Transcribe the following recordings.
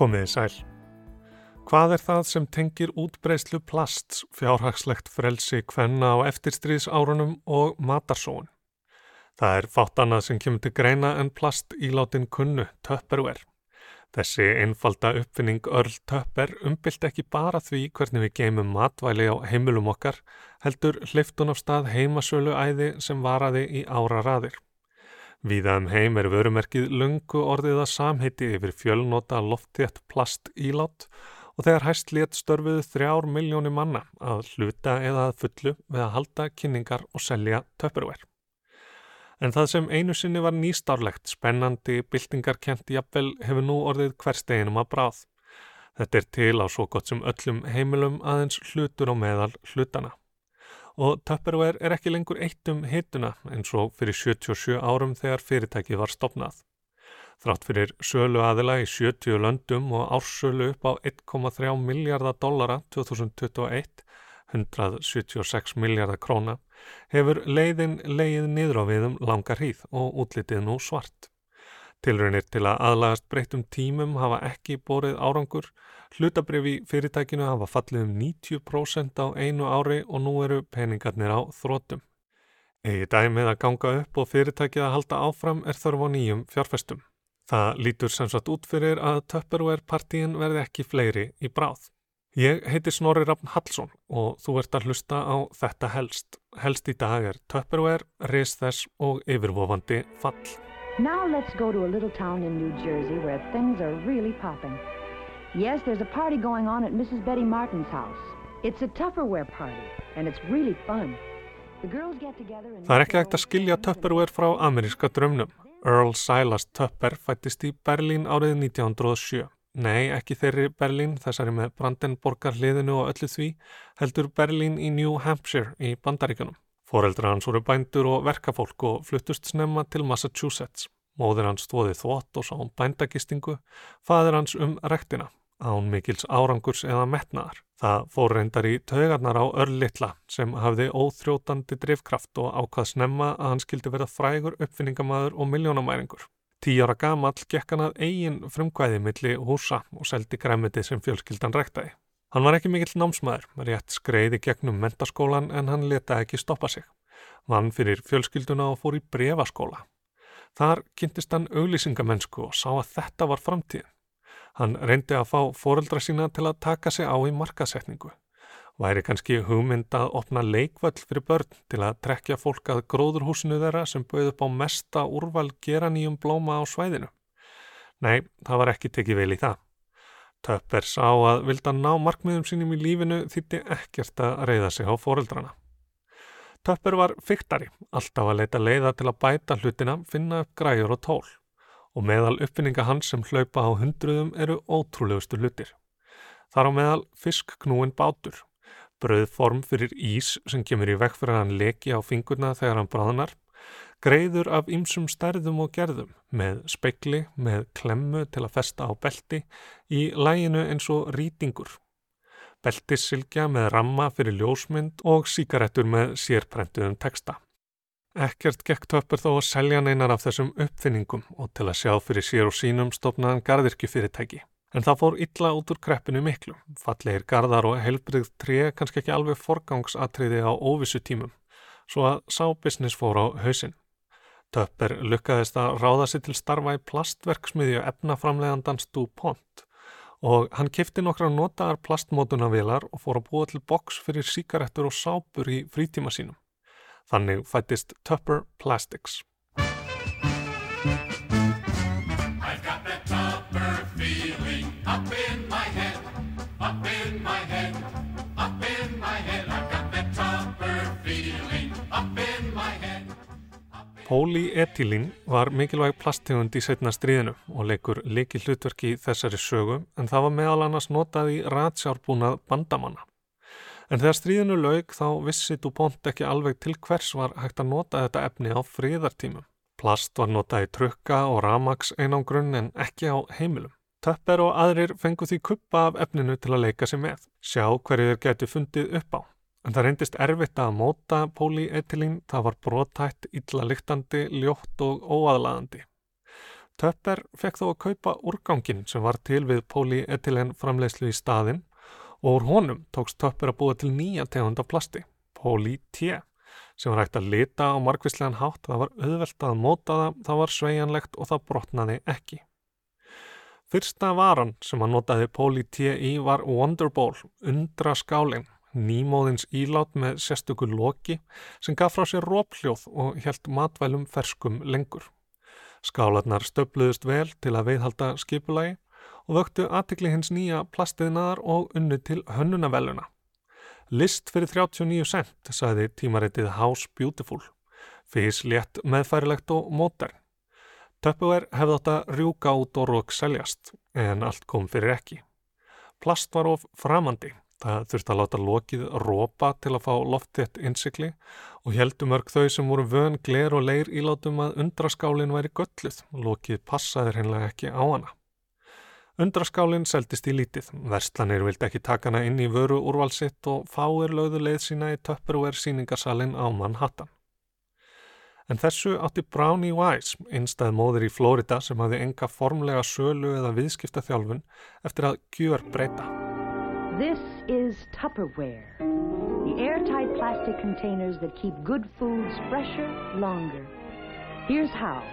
Komiði sæl. Hvað er það sem tengir útbreyslu plasts, fjárhagslegt frelsi, kvenna á eftirstríðsárunum og matarsóun? Það er fátt annað sem kemur til greina en plast ílátin kunnu, töpperver. Þessi einfalda uppfinning Earl Töpper umbylt ekki bara því hvernig við geymum matvæli á heimilum okkar, heldur hliftun á stað heimasölu æði sem varaði í ára raðir. Víða um heim er vörumerkið lungu orðiða samheiti yfir fjölnota loftjætt plast ílát og þegar hæst létt störfuðu þrjár miljóni manna að hluta eða að fullu við að halda kynningar og selja töpurver. En það sem einu sinni var nýstárlegt, spennandi, byltingarkent jafnvel hefur nú orðið hversteginum að bráð. Þetta er til á svo gott sem öllum heimilum aðeins hlutur og meðal hlutana og Tupperware er ekki lengur eitt um hituna eins og fyrir 77 árum þegar fyrirtækið var stopnað. Þrátt fyrir sölu aðila í 70 löndum og ársölu upp á 1,3 miljardar dollara 2021, 176 miljardar króna, hefur leiðin leið niður á viðum langar hýð og útlitið nú svart. Tilraunir til að aðlagast breytum tímum hafa ekki borið árangur. Hlutabrifi fyrirtækinu hafa fallið um 90% á einu ári og nú eru peningarnir á þrótum. Egi dæmið að ganga upp og fyrirtækið að halda áfram er þörf á nýjum fjárfestum. Það lítur sem sagt út fyrir að Tupperware partíin verði ekki fleiri í bráð. Ég heiti Snorri Rafn Hallsson og þú ert að hlusta á Þetta helst. Helst í dag er Tupperware, Rizþess og yfirvofandi fall. Now let's go to a little town in New Jersey where things are really popping. Yes, there's a party going on at Mrs. Betty Martin's house. It's a Tupperware party and it's really fun. Það er ekki hægt að skilja Tupperware frá ameríska drömnum. Earl Silas Tupper fættist í Berlín árið 1907. Nei, ekki þeirri Berlín, þessari með Brandenborgar hliðinu og öllu því, heldur Berlín í New Hampshire í Bandaríkanum. Fóreldra hans voru bændur og verkafólk og fluttust snemma til Massachusetts. Móður hans stóði þvott og sá um bændagistingu, fadur hans um rektina, án mikils árangurs eða metnaðar. Það fór reyndar í taugarnar á örlittla sem hafði óþrótandi drivkraft og ákvað snemma að hann skildi verða frægur uppfinningamæður og miljónamæringur. Tí ára gamall gekk hann að eigin frumkvæði milli húsa og seldi græmiti sem fjölskyldan rektaði. Hann var ekki mikill námsmaður, rétt skreiði gegnum mentaskólan en hann leta ekki stoppa sig. Vann fyrir fjölskylduna og fór í brefaskóla. Þar kynntist hann auglýsingamennsku og sá að þetta var framtíðin. Hann reyndi að fá foreldra sína til að taka sig á í markasetningu. Væri kannski hugmynd að opna leikvöld fyrir börn til að trekja fólk að gróðurhúsinu þeirra sem bauð upp á mesta úrval geraníum blóma á svæðinu. Nei, það var ekki tekið vel í það. Töpper sá að vilda ná markmiðum sínum í lífinu þýtti ekkert að reyða sig á foreldrana. Töpper var fyrtari, alltaf að leita leiða til að bæta hlutina, finna upp græjur og tól og meðal uppfinninga hans sem hlaupa á hundruðum eru ótrúlegustu hlutir. Þar á meðal fiskknúin bátur, bröðform fyrir ís sem kemur í vekk fyrir hann leki á fingurna þegar hann bráðnar greiður af ymsum stærðum og gerðum með spekli, með klemmu til að festa á belti í læginu eins og rýtingur. Beltissilkja með ramma fyrir ljósmynd og síkaretur með sérprentuðum texta. Ekkert gekk töpur þó að selja neinar af þessum uppfinningum og til að sjá fyrir sér og sínum stopnaðan gardirkjufyrirtæki. En það fór illa út úr kreppinu miklu. Fallegir gardar og heilbrið tré kannski ekki alveg forgangsatriði á óvissu tímum, svo að sá business fór á hausinn. Töpper lukkaðist að ráða sér til starfa í plastverksmiðju efnaframlegandans DuPont og hann kifti nokkra notaðar plastmótunavilar og fór að búa til boks fyrir síkaretur og sápur í frítíma sínum. Þannig fættist Tupper Plastics. Polyetilín var mikilvæg plasttegund í setna stríðinu og leikur leiki hlutverki þessari sögu en það var meðal annars notað í ratsjárbúnað bandamanna. En þegar stríðinu laug þá vissi DuPont ekki alveg til hvers var hægt að nota þetta efni á fríðartímum. Plast var notað í trukka og ramags einangrunn en ekki á heimilum. Töpper og aðrir fengu því kuppa af efninu til að leika sig með, sjá hverju þeir geti fundið upp á. En það reyndist erfitt að móta polyetilín, það var brotætt, illa lyktandi, ljótt og óaðlaðandi. Töpper fekk þó að kaupa úrgangin sem var til við polyetilen framleiðslu í staðin og úr honum tókst Töpper að búa til nýja tegund af plasti, poly-T, sem var hægt að lita á margvíslegan hátt, það var auðvelt að móta það, það var sveianlegt og það brotnaði ekki. Fyrsta varan sem að notaði poly-T í var Wonderball, undra skálinn, nýmóðins ílát með sérstöku loki sem gaf frá sér rópljóð og helt matvælum ferskum lengur. Skálanar stöfluðust vel til að veiðhalda skipulagi og vöktu aðtikli hins nýja plastiðnaðar og unnu til hönnunavelluna. List fyrir 39 cent, sagði tímaritið House Beautiful. Fís létt meðfærilegt og mótern. Tupperware hefði átt að rjúka út og rók seljast, en allt kom fyrir ekki. Plast var of framandi Það þurfti að láta lokið rópa til að fá loftitt innsikli og heldumörk þau sem voru vön, gler og leir ílátum að undraskálinn væri gölluð. Lokið passaði hreinlega ekki á hana. Undraskálinn seldist í lítið. Verslanir vildi ekki taka hana inn í vöru úrvalsitt og fáir lögðu leið sína í Tupperware síningarsalinn á Manhattan. En þessu átti Brownie Wise, einstað móður í Florida sem hafði enga formlega sölu eða viðskipta þjálfun eftir að gjör breyta. This is Tupperware, the airtight plastic containers that keep good foods fresher longer. Here's how.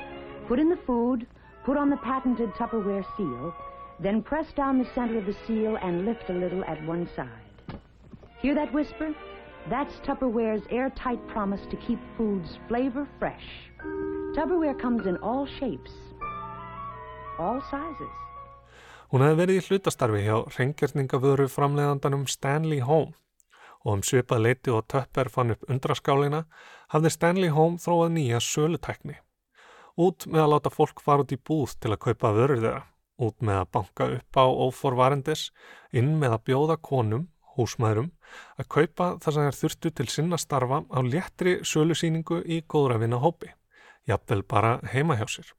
Put in the food, put on the patented Tupperware seal, then press down the center of the seal and lift a little at one side. Hear that whisper? That's Tupperware's airtight promise to keep foods flavor fresh. Tupperware comes in all shapes, all sizes. Hún hefði verið í hlutastarfi hjá reyngjörningavöru framleiðandanum Stanley Home og um svipað leiti og Töpper fann upp undraskálina hafði Stanley Home þróað nýja sölutekni. Út með að láta fólk fara út í búð til að kaupa vörur þeirra, út með að banka upp á óforvarendis, inn með að bjóða konum, húsmaðurum, að kaupa þar sem þær þurftu til sinna starfa á léttri sölusýningu í góðrafina hópi, jafnvel bara heima hjá sér.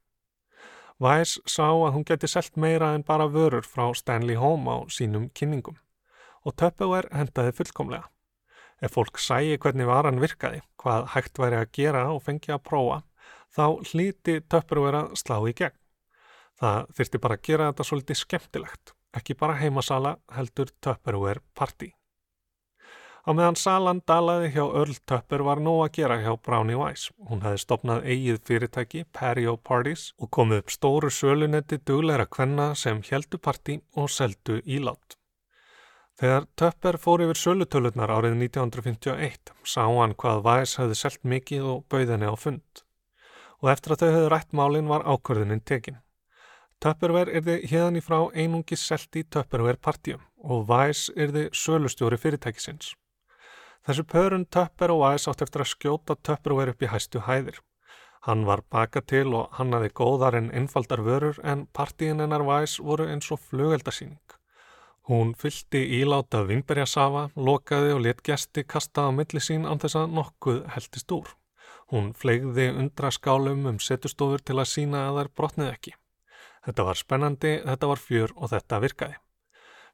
Væs sá að hún geti selt meira en bara vörur frá Stanley Home á sínum kynningum og Tupperware hendaði fullkomlega. Ef fólk sæi hvernig varan virkaði, hvað hægt væri að gera og fengi að prófa, þá hlíti Tupperware að slá í gegn. Það þyrti bara að gera þetta svolítið skemmtilegt, ekki bara heimasala heldur Tupperware party. Á meðan Salan dalaði hjá Earl Tupper var nóg að gera hjá Brownie Wise. Hún hefði stopnað eigið fyrirtæki, Perio Parties, og komið upp stóru sölunetti dugleira kvenna sem heldu parti og seldu ílátt. Þegar Tupper fór yfir sölutöluðnar árið 1951 sá hann hvað Wise hefði selgt mikið og bauðinni á fund. Og eftir að þau hefði rætt málinn var ákvörðuninn tekinn. Tupperware erði hérðan í frá einungi selti Tupperware partíum og Wise erði sölustjóri fyrirtækisins. Þessu pörun Töpper og Væs átt eftir að skjóta Töpper og er upp í hæstu hæðir. Hann var baka til og hann hafi góðar en einfaldar vörur en partíin hennar Væs voru eins og flugeldarsýning. Hún fyldi íláta vingberjasafa, lokaði og let gesti kasta á milli sín án þess að nokkuð heldist úr. Hún flegði undra skálum um setustofur til að sína að þær brotnið ekki. Þetta var spennandi, þetta var fjör og þetta virkaði.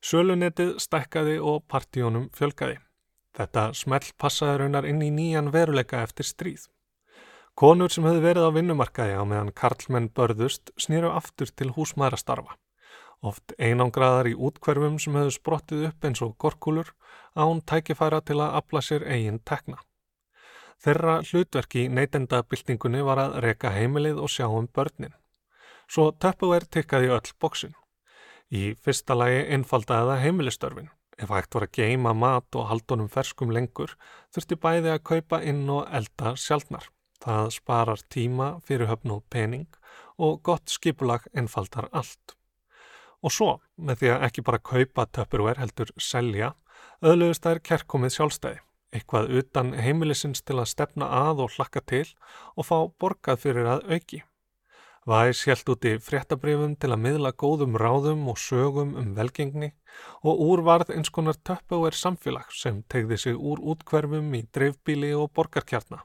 Sölunetið stækkaði og partíunum fjölkaði. Þetta smelt passaði raunar inn í nýjan veruleika eftir stríð. Konur sem hefði verið á vinnumarkaði á meðan karlmenn börðust snýru aftur til húsmaðrastarfa. Oft einangraðar í útkverfum sem hefðu sprottið upp eins og gorkulur án tækifæra til að afla sér eigin tekna. Þeirra hlutverki neytendabildingunni var að reka heimilið og sjá um börnin. Svo töppuver tikkaði öll bóksin. Í fyrsta lagi einfaldaði það heimilistörfin. Ef hægt var að geima mat og haldunum ferskum lengur þurfti bæði að kaupa inn og elda sjálfnar. Það sparar tíma fyrir höfn og pening og gott skipulag einfaldar allt. Og svo, með því að ekki bara kaupa töpurver heldur selja, öðluðist þær kerkomið sjálfstæði, eitthvað utan heimilisins til að stefna að og hlakka til og fá borgað fyrir að auki. Væs helt úti fréttabrifum til að miðla góðum ráðum og sögum um velgengni og úr varð eins konar töppauer samfélag sem tegði sig úr útkverfum í dreifbíli og borgarkjarna,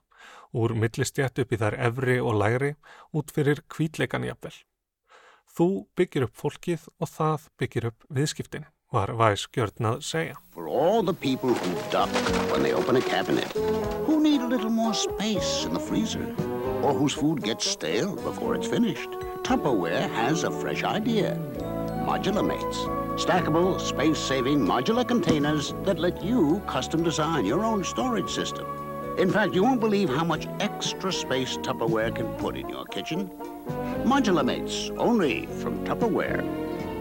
úr millistjætt upp í þær efri og læri út fyrir kvítleikanjapvel. Þú byggir upp fólkið og það byggir upp viðskiptin, var Væs gjörnað segja. For all the people who duck when they open a cabinet, who need a little more space in the freezer? Or whose food gets stale before it's finished. Tupperware has a fresh idea. Modular Mates. Stackable, space-saving modular containers that let you custom design your own storage system. In fact, you won't believe how much extra space Tupperware can put in your kitchen. Modular Mates, only from Tupperware.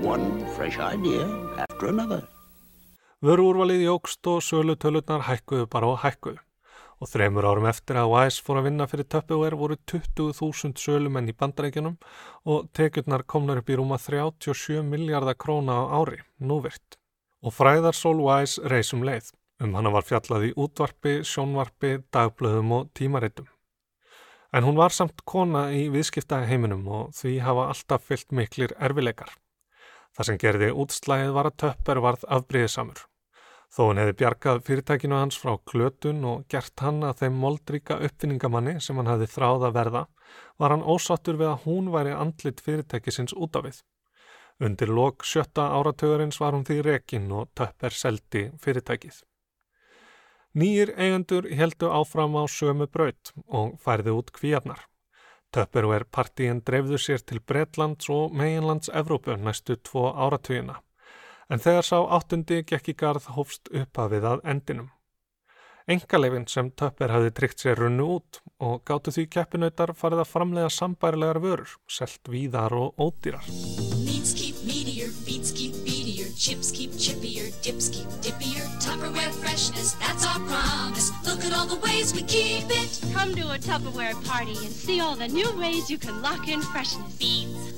One fresh idea after another. Vöruúrvalið jógst og sölutölutnar hækkuðu bara og hækkuðu og þreymur árum eftir að Wise fór að vinna fyrir Tupperware voru 20.000 sölumenn í bandarækjunum og tekjurnar komnar upp í rúma 37 miljardar króna á ári, núvirt. Og fræðarsól Wise reysum leið. Um hana var fjallað í útvarpi, sjónvarpi, dagblöðum og tímaritum. En hún var samt kona í viðskipta heiminum og því hafa alltaf fyllt miklir erfileikar. Það sem gerði útslæðið var að Tupper varð afbríðisamur Þó hann hefði bjargað fyrirtækinu hans frá klötun og gert hann að þeim moldríka uppfinningamanni sem hann hefði þráð að verða, var hann ósattur við að hún væri andlit fyrirtækisins út af við. Undir lok sjötta áratögarins var hún því rekin og töpper seldi fyrirtækið. Nýjir eigendur heldu áfram á sömu braut og færði út kvíarnar. Töpperver partíin dreifðu sér til Bretlands og meginlands Evrópu næstu tvo áratugina en þegar sá áttundi gekk í garð hófst upphafið að endinum. Engalefin sem Töpper hafði tryggt sér runnu út og gáttu því keppinautar farið að framlega sambærilegar vörur, selt víðar og ódýrar.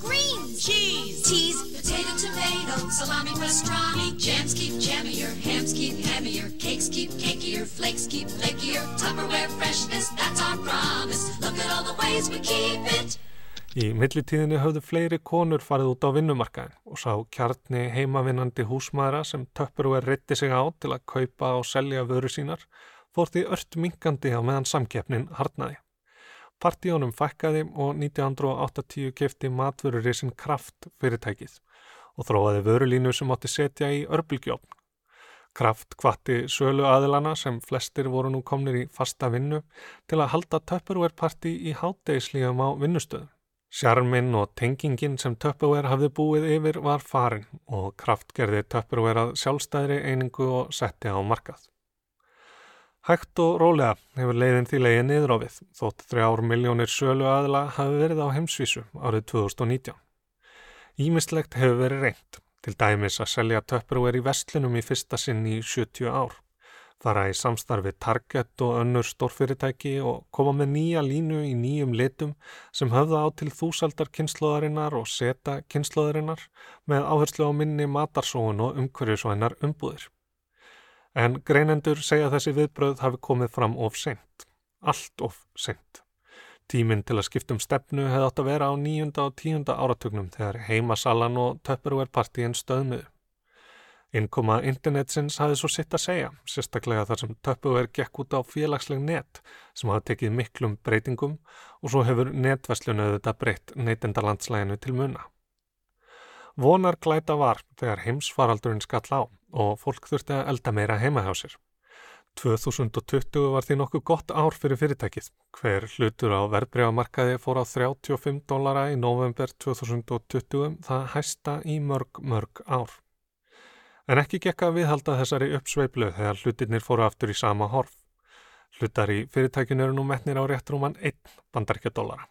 Greens, cheese, teas, potato, tomato, salami, pastrami, jams keep jammier, hams keep hammier, cakes keep cakier, flakes keep flakier, Tupperware freshness, that's our promise. Look at all the ways we keep it. Í millitíðinni höfðu fleiri konur farið út á vinnumarkaðin og sá kjarni heimavinnandi húsmaðra sem Tupperware reytti sig á til að kaupa og selja vöru sínar fór því ört minkandi á meðan samkeppnin harnaði. Partíónum fækkaði og 1980 kefti matvörurísin Kraft fyrirtækið og þróaði vörulínu sem átti setja í örbulgjófn. Kraft kvatti sölu aðilana sem flestir voru nú komnir í fasta vinnu til að halda Tupperware party í hátdegislíðum á vinnustöðum. Sjarminn og tengingin sem Tupperware hafði búið yfir var farin og Kraft gerði Tupperware að sjálfstæðri einingu og setti á markað. Hægt og rólega hefur leiðin því leiðin niður á við þótt þrjár miljónir sölu aðila hafi verið á heimsvísu árið 2019. Ímislegt hefur verið reynd, til dæmis að selja töpperúer í vestlunum í fyrsta sinn í 70 ár, fara í samstarfi Target og önnur stórfyrirtæki og koma með nýja línu í nýjum litum sem höfða á til þúsaldar kynnslóðarinnar og seta kynnslóðarinnar með áherslu á minni matarsóun og umhverjusvænar umbúðir. En greinendur segja þessi viðbröð hafi komið fram of sent, allt of sent. Tíminn til að skiptum stefnu hefði átt að vera á nýjunda og tíunda áratögnum þegar heimasalan og Tupperware-partíin stöðmiðu. Innkoma internetsins hafði svo sitt að segja, sérstaklega þar sem Tupperware gekk út á félagsleg net sem hafa tekið miklum breytingum og svo hefur netverslunöðu þetta breytt neytendalandslæginu til muna. Vonar glæta var þegar heimsfaraldurinn skall á og fólk þurfti að elda meira heima hjá sér. 2020 var því nokkuð gott ár fyrir fyrirtækið. Hver hlutur á verðbregamarkaði fór á 35 dólara í november 2020, það hæsta í mörg, mörg ár. En ekki gekka viðhalda þessari uppsveiplu þegar hlutirnir fóru aftur í sama horf. Hlutar í fyrirtækinu eru nú metnir á réttrúman 1 bandaríkjadólara.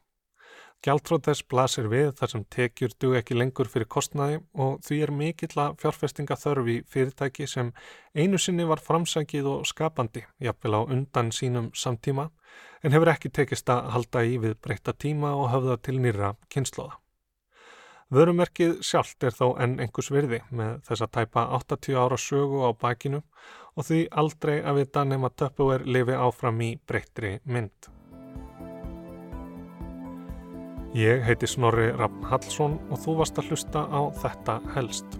Gjaldtróð þess blasir við þar sem tekjur dug ekki lengur fyrir kostnaði og því er mikill að fjárfestinga þörfi fyrirtæki sem einu sinni var framsækið og skapandi, jafnvel á undan sínum samtíma, en hefur ekki tekist að halda í við breyta tíma og höfða til nýra kynnslóða. Vörumerkið sjálft er þó enn einhvers virði með þess að tæpa 80 ára sögu á bakinu og því aldrei að vita nema Tupperware lifi áfram í breyttri mynd. Ég heiti Snorri Raffn Hallsson og þú varst að hlusta á þetta helst.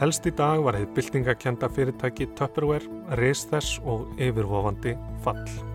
Helst í dag var heið byltingakenda fyrirtæki Tupperware, reys þess og yfirvofandi fall.